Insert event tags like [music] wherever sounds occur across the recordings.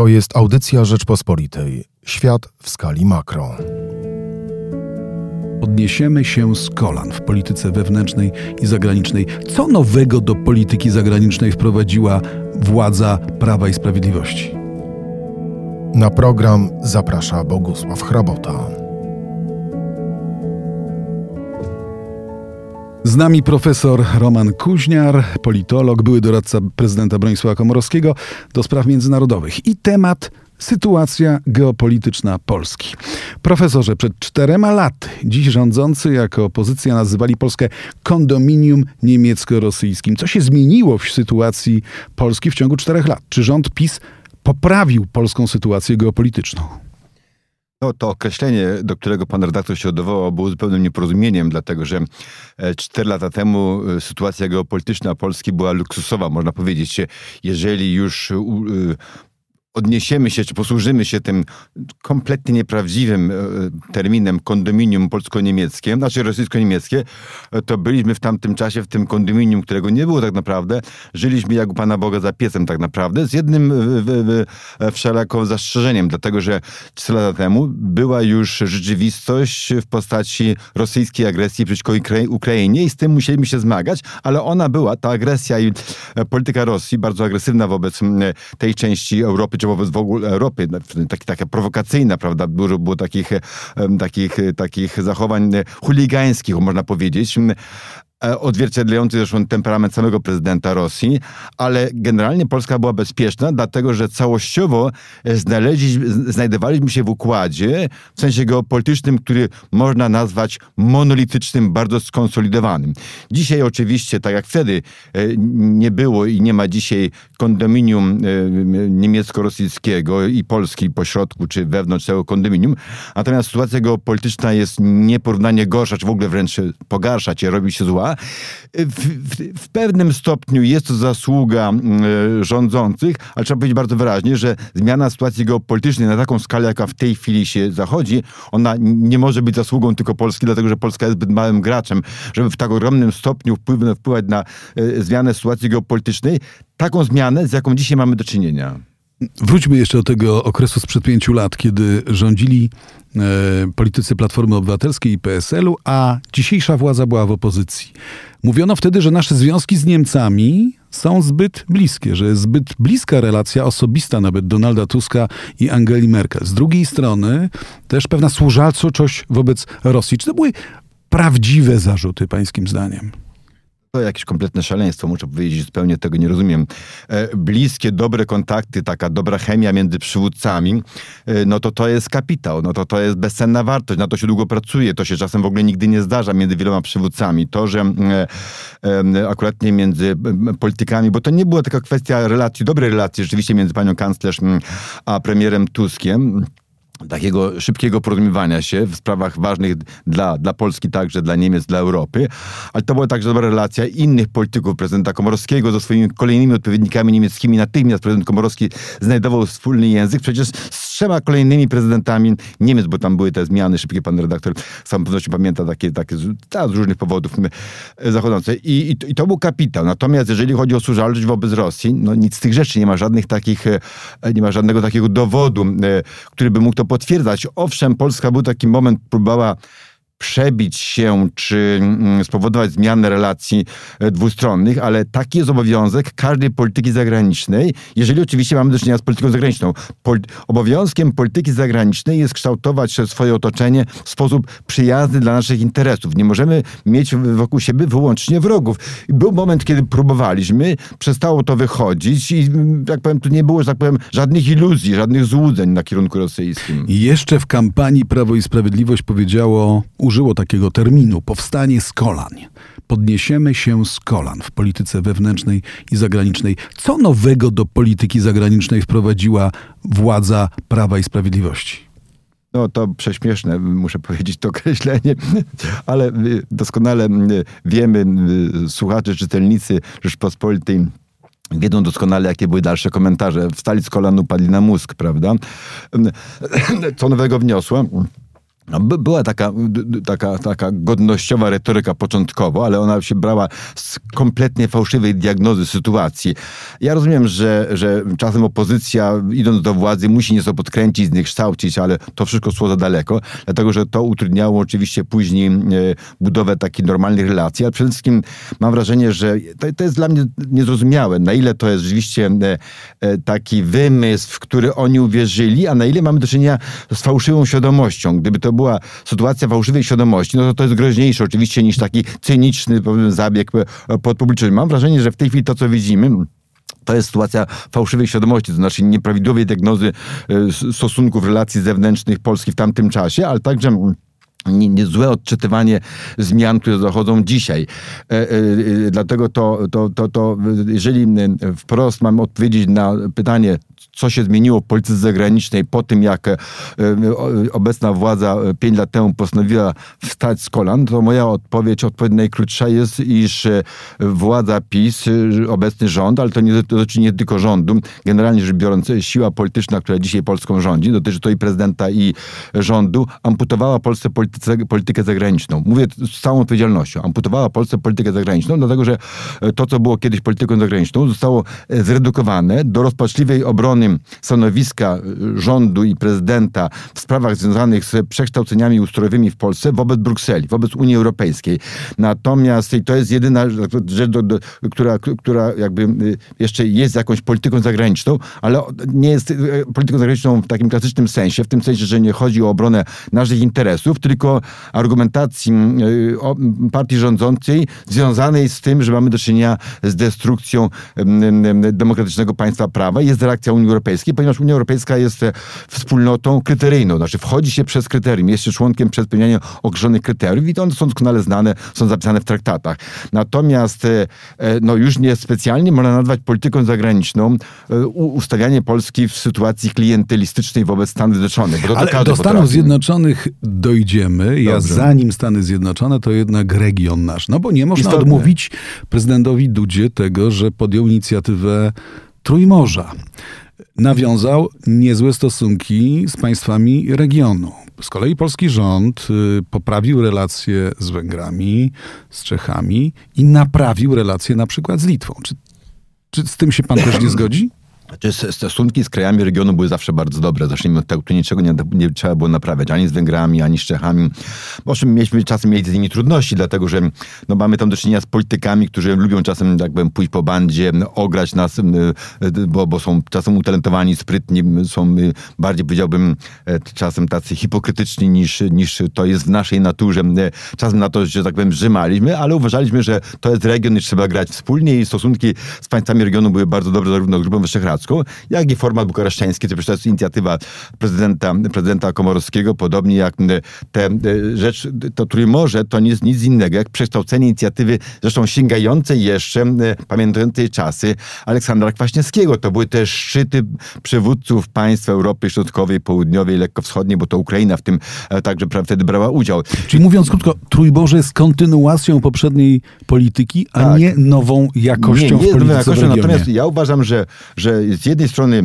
To jest audycja Rzeczpospolitej. Świat w skali makro. Podniesiemy się z kolan w polityce wewnętrznej i zagranicznej. Co nowego do polityki zagranicznej wprowadziła władza Prawa i Sprawiedliwości? Na program zaprasza Bogusław Hrabota. Z nami profesor Roman Kuźniar, politolog, były doradca prezydenta Bronisława Komorowskiego do spraw międzynarodowych i temat sytuacja geopolityczna Polski. Profesorze, przed czterema laty dziś rządzący jako opozycja nazywali Polskę kondominium niemiecko-rosyjskim. Co się zmieniło w sytuacji Polski w ciągu czterech lat? Czy rząd PiS poprawił polską sytuację geopolityczną? No, to określenie, do którego pan redaktor się odwołał, było zupełnym nieporozumieniem, dlatego że e, cztery lata temu e, sytuacja geopolityczna Polski była luksusowa, można powiedzieć. Jeżeli już odniesiemy się, czy posłużymy się tym kompletnie nieprawdziwym e, terminem kondominium polsko-niemieckie, znaczy rosyjsko-niemieckie, e, to byliśmy w tamtym czasie w tym kondominium, którego nie było tak naprawdę. Żyliśmy jak u Pana Boga za piecem tak naprawdę, z jednym e, wszelako zastrzeżeniem, dlatego że 4 lata temu była już rzeczywistość w postaci rosyjskiej agresji przeciwko Ukrainie i z tym musieliśmy się zmagać, ale ona była, ta agresja i polityka Rosji, bardzo agresywna wobec tej części Europy, czy wobec w ogóle Europy, tak, taka prowokacyjna, prawda? Dużo było takich, takich, takich zachowań chuligańskich, można powiedzieć. E, odzwierciedlający zresztą temperament samego prezydenta Rosji, ale generalnie Polska była bezpieczna, dlatego że całościowo znajdowaliśmy się w układzie, w sensie geopolitycznym, który można nazwać monolitycznym, bardzo skonsolidowanym. Dzisiaj oczywiście, tak jak wtedy e, nie było i nie ma dzisiaj kondominium e, niemiecko-rosyjskiego i Polski pośrodku, czy wewnątrz tego kondominium, natomiast sytuacja geopolityczna jest nieporównanie gorsza, czy w ogóle wręcz pogarsza się, robi się zła, w, w, w, pewnym stopniu jest to zasługa y, rządzących, ale trzeba powiedzieć bardzo wyraźnie, że zmiana sytuacji geopolitycznej na taką skalę, jaka w tej chwili się zachodzi, ona nie może być zasługą tylko Polski, dlatego że Polska jest zbyt małym graczem, żeby w tak ogromnym stopniu wpływ, wpływać na y, zmianę sytuacji geopolitycznej. Taką zmianę, z jaką dzisiaj mamy do czynienia. Wróćmy jeszcze do tego okresu sprzed pięciu lat, kiedy rządzili e, politycy Platformy Obywatelskiej i PSL-u, a dzisiejsza władza była w opozycji. Mówiono wtedy, że nasze związki z Niemcami są zbyt bliskie, że jest zbyt bliska relacja osobista nawet Donalda Tuska i Angeli Merkel. Z drugiej strony też pewna służalczość wobec Rosji. Czy to były prawdziwe zarzuty, pańskim zdaniem? To jakieś kompletne szaleństwo, muszę powiedzieć, zupełnie tego nie rozumiem. E, bliskie, dobre kontakty, taka dobra chemia między przywódcami, e, no to to jest kapitał, no to to jest bezcenna wartość, na to się długo pracuje, to się czasem w ogóle nigdy nie zdarza między wieloma przywódcami. To, że e, akurat nie między politykami, bo to nie była taka kwestia relacji, dobrej relacji rzeczywiście między panią kanclerz a premierem Tuskiem, takiego szybkiego porozumiewania się w sprawach ważnych dla, dla Polski, także dla Niemiec, dla Europy, ale to była także dobra relacja innych polityków, prezydenta Komorowskiego ze swoimi kolejnymi odpowiednikami niemieckimi. Natychmiast prezydent Komorowski znajdował wspólny język, przecież z trzema kolejnymi prezydentami Niemiec, bo tam były te zmiany, szybkie pan redaktor z całą pewnością pamięta takie, takie z, różnych powodów zachodzące. I, i, I, to był kapitał. Natomiast jeżeli chodzi o służalność wobec Rosji, no nic z tych rzeczy, nie ma żadnych takich, e, nie ma żadnego takiego dowodu, e, który by mógł to potwierdzać. Owszem, Polska był taki moment, próbowała przebić się czy mm, spowodować zmianę relacji e, dwustronnych, ale taki jest obowiązek każdej polityki zagranicznej, jeżeli oczywiście mamy do czynienia z polityką zagraniczną. Pol obowiązkiem polityki zagranicznej jest kształtować swoje otoczenie w sposób przyjazny dla naszych interesów. Nie możemy mieć wokół siebie wyłącznie wrogów. Był moment, kiedy próbowaliśmy, przestało to wychodzić i, jak powiem, tu nie było, tak powiem, żadnych iluzji, żadnych złudzeń na kierunku rosyjskim. Jeszcze w kampanii Prawo i Sprawiedliwość powiedziało użyło takiego terminu powstanie z kolan. Podniesiemy się z kolan w polityce wewnętrznej i zagranicznej. Co nowego do polityki zagranicznej wprowadziła władza Prawa i Sprawiedliwości? No to prześmieszne, muszę powiedzieć to określenie, [laughs] ale doskonale wiemy, słuchacze, czytelnicy Rzeczpospolitej wiedzą doskonale, jakie były dalsze komentarze. Wstali z kolan, upadli na mózg, prawda? [coughs] Co nowego wniosła? No, była taka, taka, taka godnościowa retoryka początkowo, ale ona się brała z kompletnie fałszywej diagnozy sytuacji. Ja rozumiem, że, że czasem opozycja, idąc do władzy, musi nieco podkręcić, zniekształcić, ale to wszystko szło za daleko, dlatego że to utrudniało oczywiście później e, budowę takich normalnych relacji, ale przede wszystkim mam wrażenie, że to, to jest dla mnie niezrozumiałe, na ile to jest rzeczywiście e, taki wymysł, w który oni uwierzyli, a na ile mamy do czynienia z fałszywą świadomością. Gdyby to była sytuacja fałszywej świadomości, no to to jest groźniejsze oczywiście niż taki cyniczny zabieg e, pod publiczność. Mam wrażenie, że w tej chwili to, co widzimy, to jest sytuacja fałszywej świadomości, to znaczy nieprawidłowej diagnozy e, stosunków, relacji zewnętrznych Polski w tamtym czasie, ale także niezłe odczytywanie zmian, które zachodzą dzisiaj. E, e, e, dlatego to, to, to, to, jeżeli wprost mam odpowiedzieć na pytanie, co się zmieniło w polityce zagranicznej po tym, jak obecna władza pięć lat temu postanowiła wstać z kolan, to moja odpowiedź, odpowiedź najkrótsza jest, iż władza PiS, obecny rząd, ale to nie dotyczy nie tylko rządu, generalnie rzecz biorąc, siła polityczna, która dzisiaj Polską rządzi, dotyczy to i prezydenta, i rządu, amputowała Polsce polityce, politykę zagraniczną. Mówię z całą odpowiedzialnością. Amputowała Polsce politykę zagraniczną, dlatego że e, to, co było kiedyś polityką zagraniczną, zostało e, zredukowane do rozpaczliwej obrony stanowiska e, rządu i prezydenta w sprawach związanych z przekształceniami ustrojowymi w Polsce wobec Brukseli, wobec Unii Europejskiej. Natomiast to jest jedyna rzecz, do, do, która, która jakby jeszcze jest jakąś polityką zagraniczną, ale nie jest polityką zagraniczną w takim klasycznym sensie, w tym sensie, że nie chodzi o obronę naszych interesów, tylko argumentacji y, partii rządzącej związanej z tym, że mamy do czynienia z destrukcją demokratycznego państwa prawa. Jest reakcja Unii Europejskiej, ponieważ Unia Europejska jest e, wspólnotą kryteryjną, znaczy wchodzi się przez kryterium, jest się członkiem przez spełnianie określonych kryteriów i to one są doskonale znane, są zapisane w traktatach. Natomiast e, e, no już nie specjalnie można nazwać polityką zagraniczną ustawianie Polski w sytuacji klientelistycznej wobec Stanów Zjednoczonych. Ale do Stanów potrafi. Zjednoczonych dojdziemy wiemy, ja zanim Stany Zjednoczone, to jednak region nasz. No bo nie można Istotne. odmówić prezydentowi Dudzie tego, że podjął inicjatywę Trójmorza. Nawiązał niezłe stosunki z państwami regionu. Z kolei polski rząd y, poprawił relacje z Węgrami, z Czechami i naprawił relacje na przykład z Litwą. Czy, czy z tym się pan też nie zgodzi? Znaczy, stosunki z krajami regionu były zawsze bardzo dobre. Zacznijmy od tego, tu niczego nie, nie, trzeba było naprawiać, ani z Węgrami, ani z Czechami. Owszem, mieliśmy czasem mieli z nimi trudności, dlatego że no, mamy tam do czynienia z politykami, którzy lubią czasem jakby pójść po bandzie, ograć nas, y, bo, bo są czasem utalentowani, sprytni, są y, bardziej powiedziałbym e, czasem tacy hipokrytyczni niż, niż to jest w naszej naturze. E, czasem na to, że tak powiem, rzymaliśmy, ale uważaliśmy, że to jest region i trzeba grać wspólnie i stosunki z państwami regionu były bardzo dobre zarówno z Grupą Wyszehradzką, jak i format bukaresztański, to przecież to jest inicjatywa prezydenta, prezydenta Komorowskiego, podobnie jak te rzecz, to Trójmorze to nie jest nic innego jak przekształcenie inicjatywy, zresztą sięgającej jeszcze, pamiętającej czasy Aleksandra Kwaśniewskiego. To były też szczyty przywódców państw Europy Środkowej, Południowej, Lekkowschodniej, bo to Ukraina w tym e, także wtedy brała udział. Czyli mówiąc krótko, Trójmorze jest kontynuacją poprzedniej polityki, a tak. nie nową jakością nie, nie w polityce jakością, Natomiast ja uważam, że, że z jednej strony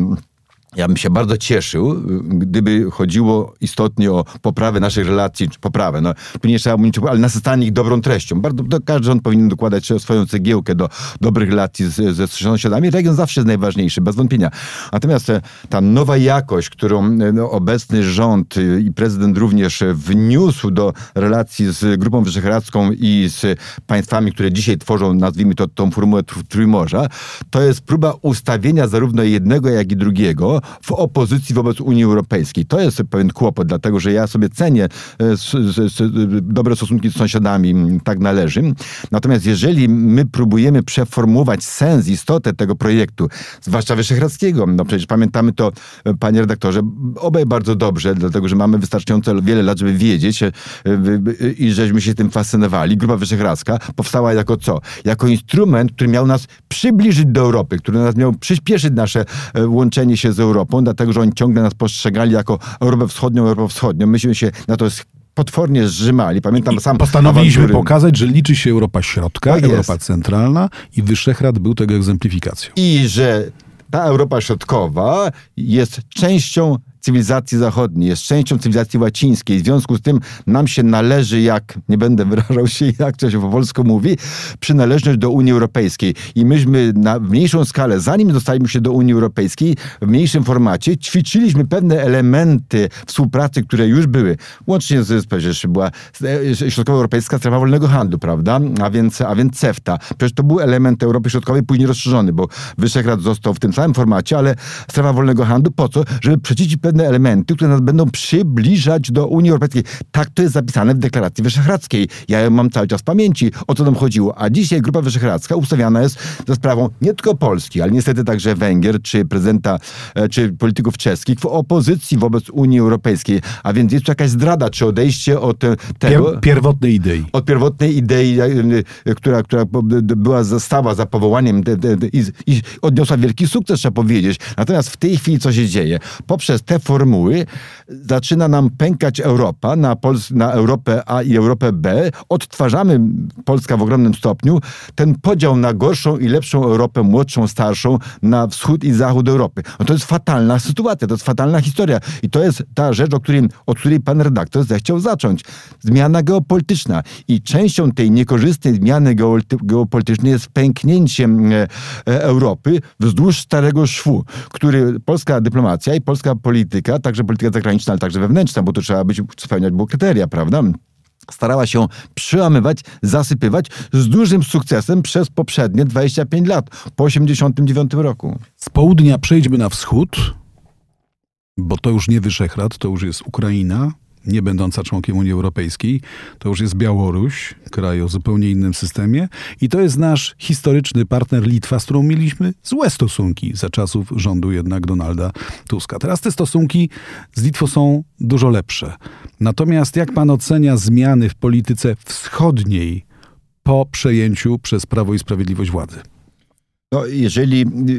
ja bym się bardzo cieszył, gdyby chodziło istotnie o poprawę naszych relacji, czy poprawę. No, tu nie trzeba mówić, ale nasycanie ich dobrą treścią. Bardzo, to każdy rząd powinien dokładać swoją cegiełkę do dobrych relacji z, ze sąsiadami. Region zawsze jest najważniejszy, bez wątpienia. Natomiast e, ta nowa jakość, którą e, no, obecny rząd e, i prezydent również wniósł do relacji z Grupą Wyszehradzką i z państwami, które dzisiaj tworzą, nazwijmy to tą formułę Trójmorza, to jest próba ustawienia zarówno jednego, jak i drugiego w opozycji wobec Unii Europejskiej. To jest pewien kłopot, dlatego że ja sobie cenię e, dobre stosunki z sąsiadami, tak należy. Natomiast jeżeli my próbujemy przeformułować sens, istotę tego projektu, zwłaszcza Wyszehradzkiego, no przecież pamiętamy to, e, panie redaktorze, obaj bardzo dobrze, dlatego że mamy wystarczająco wiele lat, żeby wiedzieć e, i żeśmy się tym fascynowali. Grupa Wyszehradzka powstała jako co? Jako instrument, który miał nas przybliżyć do Europy, który nas miał przyspieszyć nasze łączenie się z Europą Europą, dlatego że oni ciągle nas postrzegali jako Europę Wschodnią, Europę Wschodnią. Myśmy się na to potwornie zrzymali. Pamiętam sam. Postanowiliśmy awantury. pokazać, że liczy się Europa Środka, tak Europa jest. Centralna i Wyszehrad był tego egzemplifikacją. I że ta Europa Środkowa jest częścią cywilizacji zachodniej, jest częścią cywilizacji łacińskiej. W związku z tym nam się należy, jak, nie będę wyrażał się, jak to się po polsku mówi, przynależność do Unii Europejskiej. I myśmy na mniejszą skalę, zanim dostaliśmy się do Unii Europejskiej, w mniejszym formacie, ćwiczyliśmy pewne elementy współpracy, które już były. Łącznie z, przecież była e, Środkowoeuropejska Strefa Wolnego Handlu, prawda? A więc, a więc CEFTA. Przecież to był element Europy Środkowej, później rozszerzony, bo Wyszehrad został w tym samym formacie, ale strefa wolnego handlu po co? Żeby przeciwdzić pewne elementy, które nas będą przybliżać do Unii Europejskiej. Tak to jest zapisane w deklaracji wyszehradzkiej. Ja ją mam cały czas w pamięci, o co nam chodziło. A dzisiaj Grupa Wyszehradzka ustawiana jest za sprawą nie tylko Polski, ale niestety także Węgier, czy prezydenta, e, czy polityków czeskich w opozycji wobec Unii Europejskiej. A więc jest tu jakaś zdrada, czy odejście od tego... Pier pierwotnej idei. Od pierwotnej idei, e, która, która była stała za powołaniem i, i odniosła wielki sukces, trzeba powiedzieć. Natomiast w tej chwili co się dzieje? Poprzez te formuły zaczyna nam pękać Europa na, Pols na Europę A i Europę B. Odtwarzamy, Polska w ogromnym stopniu, ten podział na gorszą i lepszą Europę, młodszą, starszą, na wschód i zachód Europy. No to jest fatalna sytuacja, to jest fatalna historia. I to jest ta rzecz, o której, od której pan redaktor zechciał zacząć. Zmiana geopolityczna. I częścią tej niekorzystnej zmiany geopolitycznej jest pęknięciem e, e, Europy wzdłuż starego szwu, który polska dyplomacja i polska polityka, także polityka zagraniczna, ale także wewnętrzna, bo to trzeba być, spełniać było kryteria, prawda? starała się przełamywać, zasypywać z dużym sukcesem przez poprzednie 25 lat, po 89 roku. Z południa przejdźmy na wschód, bo to już nie Wyszehrad, to już jest Ukraina, nie będąca członkiem Unii Europejskiej. To już jest Białoruś, kraj o zupełnie innym systemie. I to jest nasz historyczny partner Litwa, z którą mieliśmy złe stosunki za czasów rządu jednak Donalda Tuska. Teraz te stosunki z Litwą są dużo lepsze. Natomiast jak pan ocenia zmiany w polityce wschodniej po przejęciu przez Prawo i Sprawiedliwość władzy? No, jeżeli y,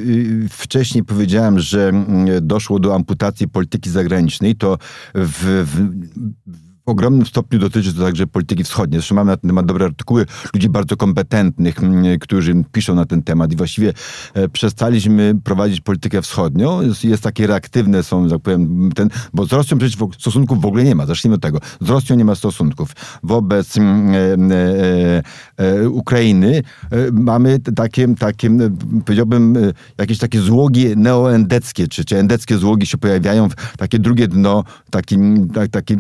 y, wcześniej powiedziałem, że mm, doszło do amputacji polityki zagranicznej, to w, w w ogromnym stopniu dotyczy to także polityki wschodniej. Zresztą mamy na ten temat dobre artykuły ludzi bardzo kompetentnych, mm, którzy piszą na ten temat i właściwie e, przestaliśmy prowadzić politykę wschodnią. Jest, jest takie reaktywne są, tak powiem, ten, bo z Rosją przecież stosunków w ogóle nie ma. Zacznijmy od tego. Z Rosją nie ma stosunków. Wobec mm, e, e, e, Ukrainy e, mamy takie, takie, powiedziałbym, e, jakieś takie złogi neoendeckie, czy, czy endeckie złogi się pojawiają, takie drugie dno, takim, tak, taki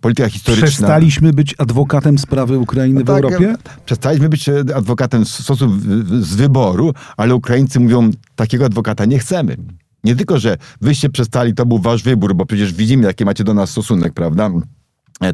polityka historyczna. Przestaliśmy być adwokatem sprawy Ukrainy no tak, w Europie? Przestaliśmy być e, adwokatem z, z wyboru, ale Ukraińcy mówią, takiego adwokata nie chcemy. Nie tylko, że wyście przestali, to był wasz wybór, bo przecież widzimy, jaki macie do nas stosunek, prawda?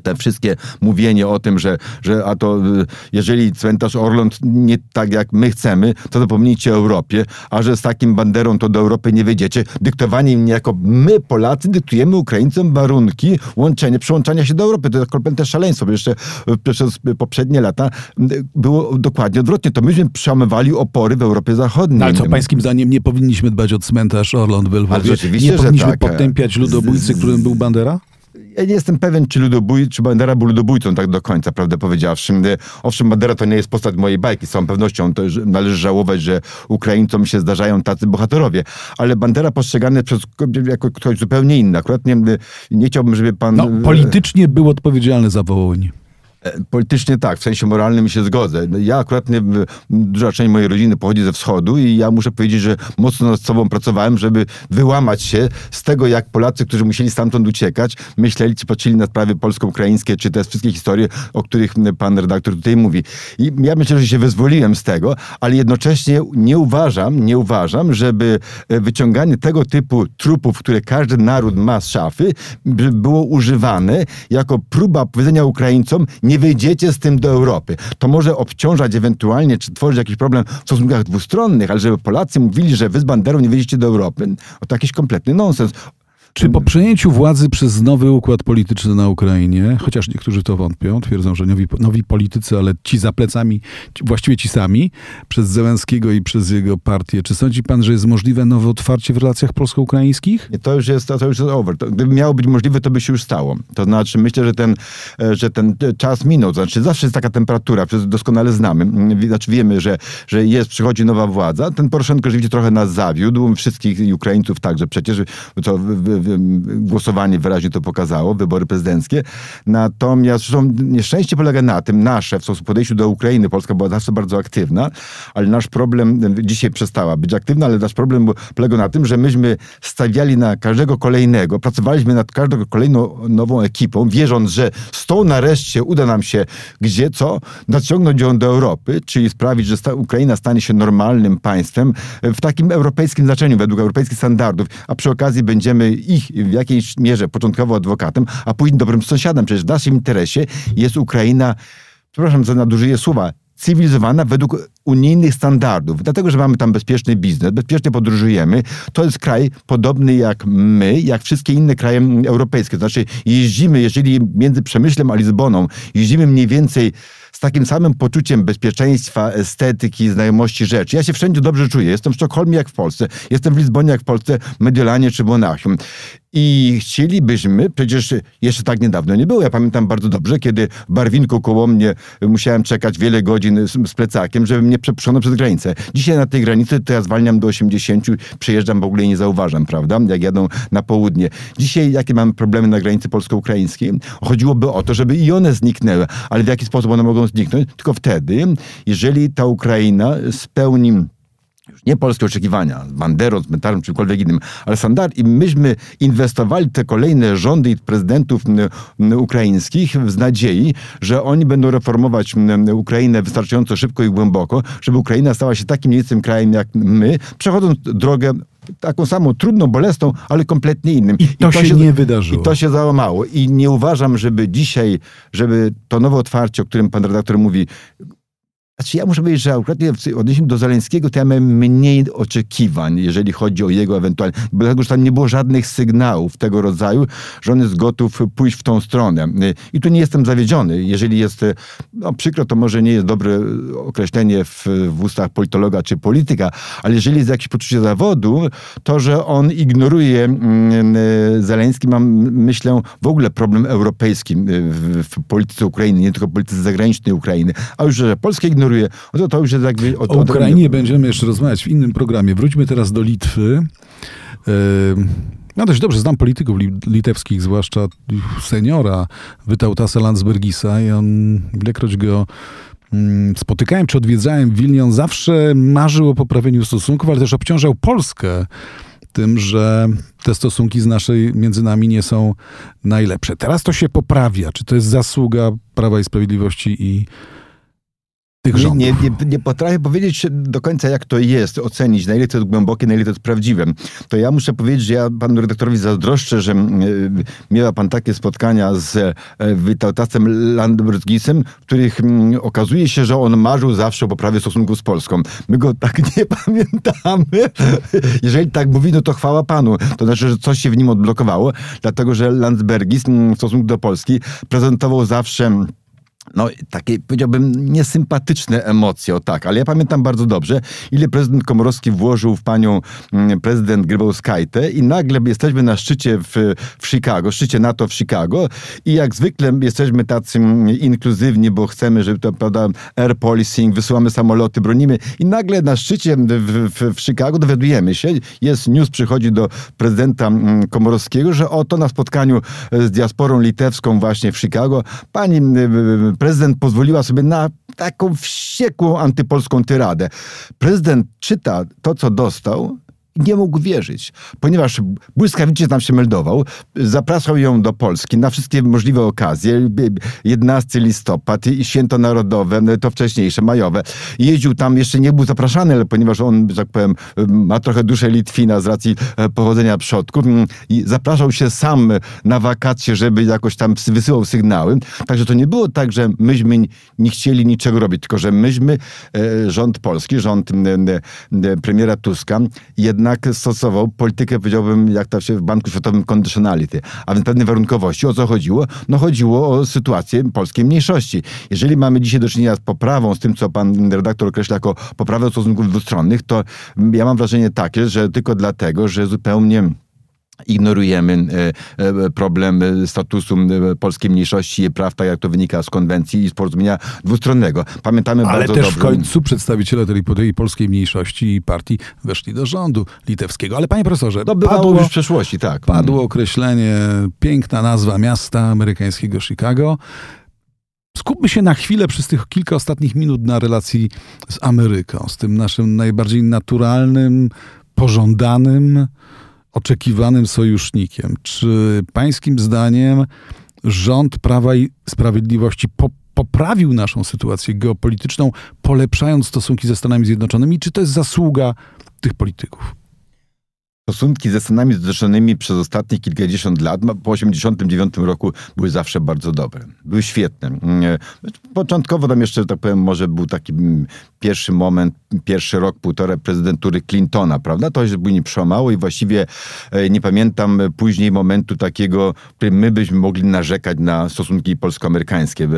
Te wszystkie mówienie o tym, że, że a to y, jeżeli cmentarz Orląt nie tak jak my chcemy, to zapomnijcie o Europie, a że z takim banderą to do Europy nie wyjdziecie. Dyktowanie im jako my Polacy dyktujemy Ukraińcom warunki łączenia, przyłączania się do Europy. To jest kompletne szaleństwo, bo jeszcze y, przez poprzednie lata y, było dokładnie odwrotnie. To myśmy przełamywali opory w Europie Zachodniej. No, ale co pańskim zdaniem nie powinniśmy dbać o cmentarz Orląt w Lwowie? Nie powinniśmy tak. potępiać ludobójcy, którym był Bandera? Ja nie jestem pewien, czy, ludobój, czy Bandera był ludobójcą tak do końca, prawdę powiedziawszy. Owszem, Bandera to nie jest postać mojej bajki, z całą pewnością to należy żałować, że Ukraińcom się zdarzają tacy bohaterowie, ale Bandera postrzegany przez, jako ktoś zupełnie inny. Akurat nie, nie chciałbym, żeby pan... No, politycznie był odpowiedzialny za Wołyń. E, politycznie tak, w sensie moralnym się zgodzę. No, ja akurat, nie, duża część mojej rodziny pochodzi ze wschodu i ja muszę powiedzieć, że mocno nad sobą pracowałem, żeby wyłamać się z tego, jak Polacy, którzy musieli stamtąd uciekać, myśleli, czy patrzyli na sprawy polsko-ukraińskie, czy te wszystkie historie, o których pan redaktor tutaj mówi. I ja myślę, że się wyzwoliłem z tego, ale jednocześnie nie uważam, nie uważam, żeby e, wyciąganie tego typu trupów, które każdy naród ma z szafy, było używane jako próba powiedzenia Ukraińcom, nie wyjdziecie z tym do Europy. To może obciążać ewentualnie, czy tworzyć jakiś problem w stosunkach dwustronnych, ale żeby Polacy mówili, że wy z Banderą nie wyjdziecie do Europy, to jakiś kompletny nonsens. Czy po przejęciu władzy przez nowy układ polityczny na Ukrainie, chociaż niektórzy to wątpią, twierdzą, że nowi, nowi politycy, ale ci za plecami, właściwie ci sami, przez Zełenskiego i przez jego partię, czy sądzi pan, że jest możliwe nowe otwarcie w relacjach polsko-ukraińskich? To już jest, to już jest over. To, gdyby miało być możliwe, to by się już stało. To znaczy, myślę, że ten, e, że ten czas minął. Znaczy, zawsze jest taka temperatura, doskonale znamy. Znaczy, wiemy, że, że jest, przychodzi nowa władza. Ten Poroszenko rzeczywiście trochę nas zawiódł, wszystkich Ukraińców także przecież, co głosowanie wyraźnie to pokazało, wybory prezydenckie. Natomiast zresztą nieszczęście polega na tym, nasze w stosunku podejściu do Ukrainy, Polska była zawsze bardzo aktywna, ale nasz problem, dzisiaj przestała być aktywna, ale nasz problem polega na tym, że myśmy stawiali na każdego kolejnego, pracowaliśmy nad każdą kolejną nową ekipą, wierząc, że z tą nareszcie uda nam się gdzie co, naciągnąć ją do Europy, czyli sprawić, że Ukraina stanie się normalnym państwem w takim europejskim znaczeniu, według europejskich standardów, a przy okazji będziemy ich w jakiejś mierze początkowo adwokatem, a później dobrym sąsiadem. Przecież w naszym interesie jest Ukraina, przepraszam za nadużycie słowa, cywilizowana według unijnych standardów. Dlatego, że mamy tam bezpieczny biznes, bezpiecznie podróżujemy. To jest kraj podobny jak my, jak wszystkie inne kraje europejskie. Znaczy jeździmy, jeżeli między Przemyślem a Lizboną, jeździmy mniej więcej z takim samym poczuciem bezpieczeństwa, estetyki, znajomości rzeczy. Ja się wszędzie dobrze czuję. Jestem w Sztokholmie jak w Polsce, jestem w Lizbonie jak w Polsce, Mediolanie czy Monachium. I chcielibyśmy, przecież jeszcze tak niedawno nie było. Ja pamiętam bardzo dobrze, kiedy w Barwinku koło mnie musiałem czekać wiele godzin z, z plecakiem, żeby mnie przepuszczono przez granicę. Dzisiaj na tej granicy to ja zwalniam do 80, przejeżdżam w ogóle i nie zauważam, prawda? Jak jadą na południe. Dzisiaj jakie mamy problemy na granicy polsko-ukraińskiej? Chodziłoby o to, żeby i one zniknęły. Ale w jaki sposób one mogą zniknąć? Tylko wtedy, jeżeli ta Ukraina spełni już nie polskie oczekiwania, z Banderą, z Mentarem, czymkolwiek innym, ale standard. I myśmy inwestowali te kolejne rządy i prezydentów ukraińskich z nadziei, że oni będą reformować Ukrainę wystarczająco szybko i głęboko, żeby Ukraina stała się takim miejscem krajem jak my, przechodząc drogę taką samą, trudną, bolesną, ale kompletnie innym. I to, I to się, się, nie wydarzyło. I to się załamało. I nie uważam, żeby dzisiaj, żeby to nowe otwarcie, o którym pan redaktor mówi, znaczy ja muszę powiedzieć, że akurat w odniesieniu do Zaleńskiego to ja miałem mniej oczekiwań, jeżeli chodzi o jego ewentualnie, dlatego, że tam nie było żadnych sygnałów tego rodzaju, że on jest gotów pójść w tą stronę. I tu nie jestem zawiedziony. Jeżeli jest, no przykro, to może nie jest dobre określenie w, w ustach politologa czy polityka, ale jeżeli jest jakieś poczucie zawodu, to, że on ignoruje mm, Zaleński, mam, myślę, w ogóle problem europejski w, w polityce Ukrainy, nie tylko polityce zagranicznej Ukrainy, a już, że Polska ignoruje ignoruje. No to, to już jest jakby... O, o Ukrainie będziemy jeszcze rozmawiać w innym programie. Wróćmy teraz do Litwy. No dość dobrze znam polityków litewskich, zwłaszcza seniora Wytautasa Landsbergisa i on, ilekroć go mm, spotykałem czy odwiedzałem w Wilnie, on zawsze marzył o poprawieniu stosunków, ale też obciążał Polskę tym, że te stosunki z naszej między nami nie są najlepsze. Teraz to się poprawia. Czy to jest zasługa Prawa i Sprawiedliwości i tych rządów. Nie, nie, nie, potrafię powiedzieć do końca, jak to jest, ocenić, na ile to jest głębokie, na ile to jest prawdziwe. To ja muszę powiedzieć, że ja panu redaktorowi zazdroszczę, że y, miała pan takie spotkania z y, Witautasem Landbergisem, w których okazuje się, że on marzył zawsze o poprawie stosunków z Polską. My go tak [laughs] nie pamiętamy. Jeżeli tak mówi, no to chwała panu. To znaczy, że coś się w nim odblokowało, dlatego że Landsbergis w stosunku do Polski prezentował zawsze no, takie, powiedziałbym, niesympatyczne emocje, o tak, ale ja pamiętam bardzo dobrze, ile prezydent Komorowski włożył w panią mm, prezydent Grybauskajtę i nagle jesteśmy na szczycie w, w Chicago, szczycie NATO w Chicago i jak zwykle jesteśmy tacy mm, inkluzywni, bo chcemy, żeby to, prawda, air policing, wysyłamy samoloty, bronimy i nagle na szczycie w, w, w Chicago dowiadujemy się, jest news, przychodzi do prezydenta mm, Komorowskiego, że oto na spotkaniu z diasporą litewską właśnie w Chicago pani prezydent pozwoliła sobie na taką wściekłą antypolską tyradę. Prezydent czyta to, co dostał, nie mógł wierzyć, ponieważ błyskawicznie tam się meldował, zapraszał ją do Polski na wszystkie możliwe okazje, 11 listopad i święto narodowe, no to wcześniejsze, majowe. Jeździł tam, jeszcze nie był zapraszany, ale ponieważ on, że tak powiem, ma trochę duszę Litwina z racji e, pochodzenia przodków mm, i zapraszał się sam na wakacje, żeby jakoś tam wysyłał sygnały. Także to nie było tak, że myśmy nie chcieli niczego robić, tylko że myśmy, e, rząd polski, rząd premiera Tuska, jednak jednak stosował politykę, powiedziałbym, jak to się w Banku Światowym conditionality, a więc pewne warunkowości. O co chodziło? No chodziło o sytuację polskiej mniejszości. Jeżeli mamy dzisiaj do czynienia z poprawą, z tym, co pan redaktor określa jako poprawę stosunków dwustronnych, to ja mam wrażenie takie, że tylko dlatego, że zupełnie ignorujemy problem statusu polskiej mniejszości i praw, tak jak to wynika z konwencji i z porozumienia dwustronnego. Pamiętamy Ale bardzo też dobrze... w końcu przedstawiciele tej, tej polskiej mniejszości i partii weszli do rządu litewskiego. Ale panie profesorze, To padło, już w przeszłości, tak. padło określenie, piękna nazwa miasta amerykańskiego Chicago. Skupmy się na chwilę przez tych kilka ostatnich minut na relacji z Ameryką, z tym naszym najbardziej naturalnym, pożądanym, oczekiwanym sojusznikiem. Czy pańskim zdaniem rząd Prawa i Sprawiedliwości po, poprawił naszą sytuację geopolityczną, polepszając stosunki ze Stanami Zjednoczonymi? Czy to jest zasługa tych polityków? Stosunki ze Stanami Zjednoczonymi przez ostatnich kilkadziesiąt lat, po 1989 roku, były zawsze bardzo dobre. Były świetne. Mm, Początkowo tam jeszcze, tak powiem, może był taki mm, pierwszy moment, pierwszy rok, półtora prezydentury Clintona, prawda? To się później przełamało i właściwie e, nie pamiętam później momentu takiego, w którym my byśmy mogli narzekać na stosunki polsko-amerykańskie.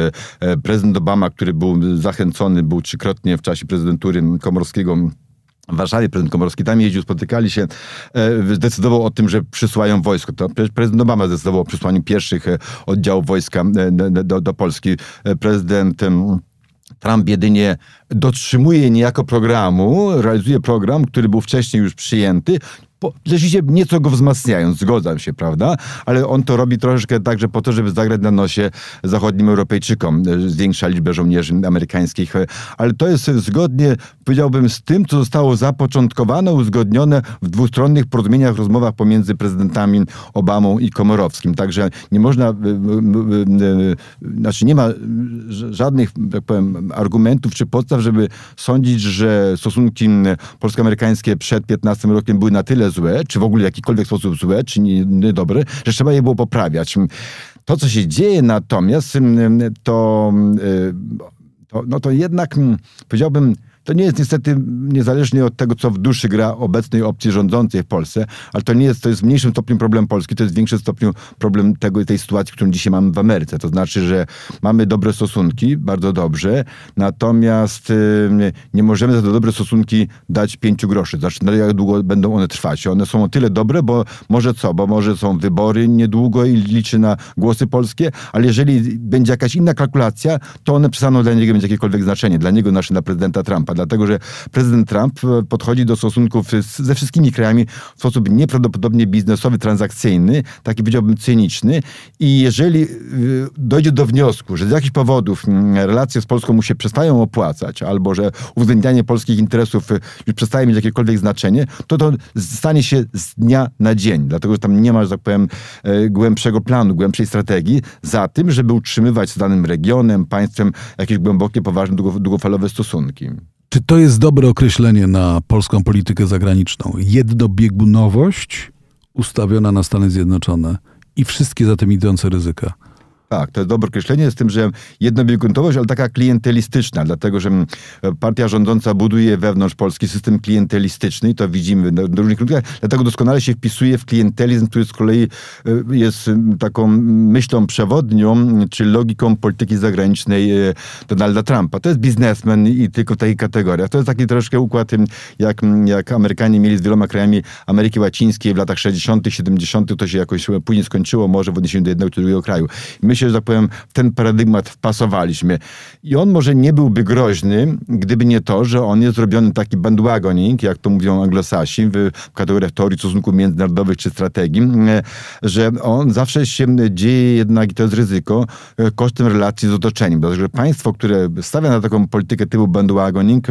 E, Prezydent Obama, który był zachęcony, był trzykrotnie w czasie prezydentury Komorowskiego w Warszawie prezydent Komorowski tam jeździł, spotykali się, e, zdecydował o tym, że przysłają wojsko. To prezydent Obama zdecydował o przysłaniu pierwszych e, oddziałów wojska e, do, do Polski. Prezydent Trump jedynie dotrzymuje niejako programu, realizuje program, który był wcześniej już przyjęty, rzeczywiście nieco go wzmacniając, zgadzam się, prawda? Ale on to robi troszeczkę także po to, żeby zagrać na nosie zachodnim Europejczykom, zwiększa liczbę żołnierzy amerykańskich. Ale to jest zgodnie, powiedziałbym, z tym, co zostało zapoczątkowane, uzgodnione w dwustronnych porozumieniach, rozmowach pomiędzy prezydentami Obamą i Komorowskim. Także nie można, znaczy nie ma żadnych, tak powiem, argumentów czy podstaw, żeby sądzić, że stosunki polsko-amerykańskie przed 15 rokiem były na tyle złe, czy w ogóle w jakikolwiek sposób złe, czy niedobre, że trzeba je było poprawiać. To, co się dzieje natomiast, to, to, no to jednak powiedziałbym, to nie jest niestety niezależnie od tego, co w duszy gra obecnej opcji rządzącej w Polsce, ale to nie jest, to jest w mniejszym stopniu problem Polski, to jest w większym stopniu problem tego, tej sytuacji, którą dzisiaj mamy w Ameryce. To znaczy, że mamy dobre stosunki, bardzo dobrze, natomiast nie możemy za te dobre stosunki dać pięciu groszy. Znaczy, no, jak długo będą one trwać? One są o tyle dobre, bo może co? Bo może są wybory niedługo i liczy na głosy polskie, ale jeżeli będzie jakaś inna kalkulacja, to one przestaną dla niego mieć jakiekolwiek znaczenie. Dla niego, znaczy dla prezydenta Trumpa dlatego że prezydent Trump e, podchodzi do stosunków ze wszystkimi krajami w sposób nieprawdopodobnie biznesowy, transakcyjny, taki powiedziałbym cyniczny i jeżeli e, dojdzie do wniosku, że z jakichś powodów relacje z Polską mu się przestają opłacać, albo że uwzględnianie polskich interesów e, już przestaje mieć jakiekolwiek znaczenie, to to stanie się z dnia na dzień, dlatego że tam nie ma, że tak powiem, głębszego planu, głębszej strategii za tym, żeby utrzymywać z danym regionem, państwem jakieś głębokie, poważne, długofalowe stosunki. Czy to jest dobre określenie na polską politykę zagraniczną? Jednobiegunowość ustawiona na Stany Zjednoczone i wszystkie za tym idące ryzyka. Tak, to jest dobre określenie, z tym, że jednobiegunkowość, ale taka klientelistyczna, dlatego że partia rządząca buduje wewnątrz Polski system klientelistyczny i to widzimy na, różnych kierunkach, dlatego doskonale się wpisuje w klientelizm, który z kolei e, jest taką myślą przewodnią, czy logiką polityki zagranicznej e, Donalda Trumpa. To jest biznesmen i tylko w takich kategoriach. To jest taki troszkę układ, jak, jak Amerykanie mieli z wieloma krajami Ameryki Łacińskiej w latach 60., 70., to się jakoś później skończyło, może w odniesieniu do jednego czy drugiego kraju. My się, że tak powiem, w ten paradygmat wpasowaliśmy. I on może nie byłby groźny, gdyby nie to, że on jest zrobiony taki bandwagoning, jak to mówią anglosasi w kategoriach teorii stosunków międzynarodowych czy strategii, e, że on zawsze się dzieje jednak, i to jest ryzyko, e, kosztem relacji z otoczeniem. Dlatego, że państwo, które stawia na taką politykę typu bandwagoning,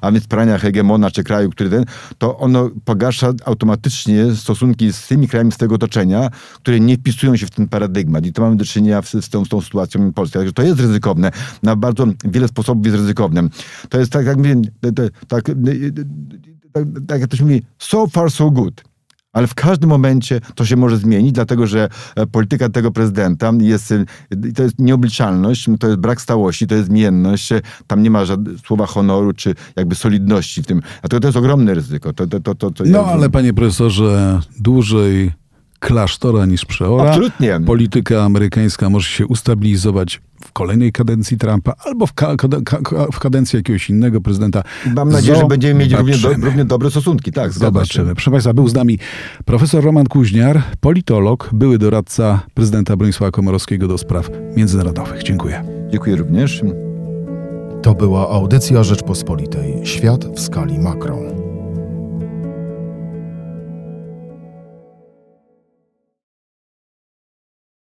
a więc prania hegemona czy kraju, który ten, to ono pogarsza automatycznie stosunki z tymi krajami z tego otoczenia, które nie wpisują się w ten paradygmat. I to mamy do czynienia w z tą, z tą sytuacją Polski. Także to jest ryzykowne. Na bardzo wiele sposobów jest ryzykowne. To jest tak, jak mówię, tak, tak, tak jak ktoś mówi, so far so good. Ale w każdym momencie to się może zmienić, dlatego że e, polityka tego prezydenta jest, e, to jest nieobliczalność, to jest brak stałości, to jest zmienność, e, tam nie ma żadnego słowa honoru czy jakby solidności w tym. A to, to jest ogromne ryzyko. To, to, to, to, no ale panie profesorze, dłużej klasztora niż przeora. Absolutnie. Polityka amerykańska może się ustabilizować w kolejnej kadencji Trumpa albo w, ka- ka- ka- w kadencji jakiegoś innego prezydenta. Mam nadzieję, że będziemy mieć równie, do, równie dobre stosunki. Tak. Zobaczymy. Proszę Państwa, był z nami profesor Roman Kuźniar, politolog, były doradca prezydenta Bronisława Komorowskiego do spraw międzynarodowych. Dziękuję. Dziękuję również. To była audycja Rzeczpospolitej. Świat w skali makro.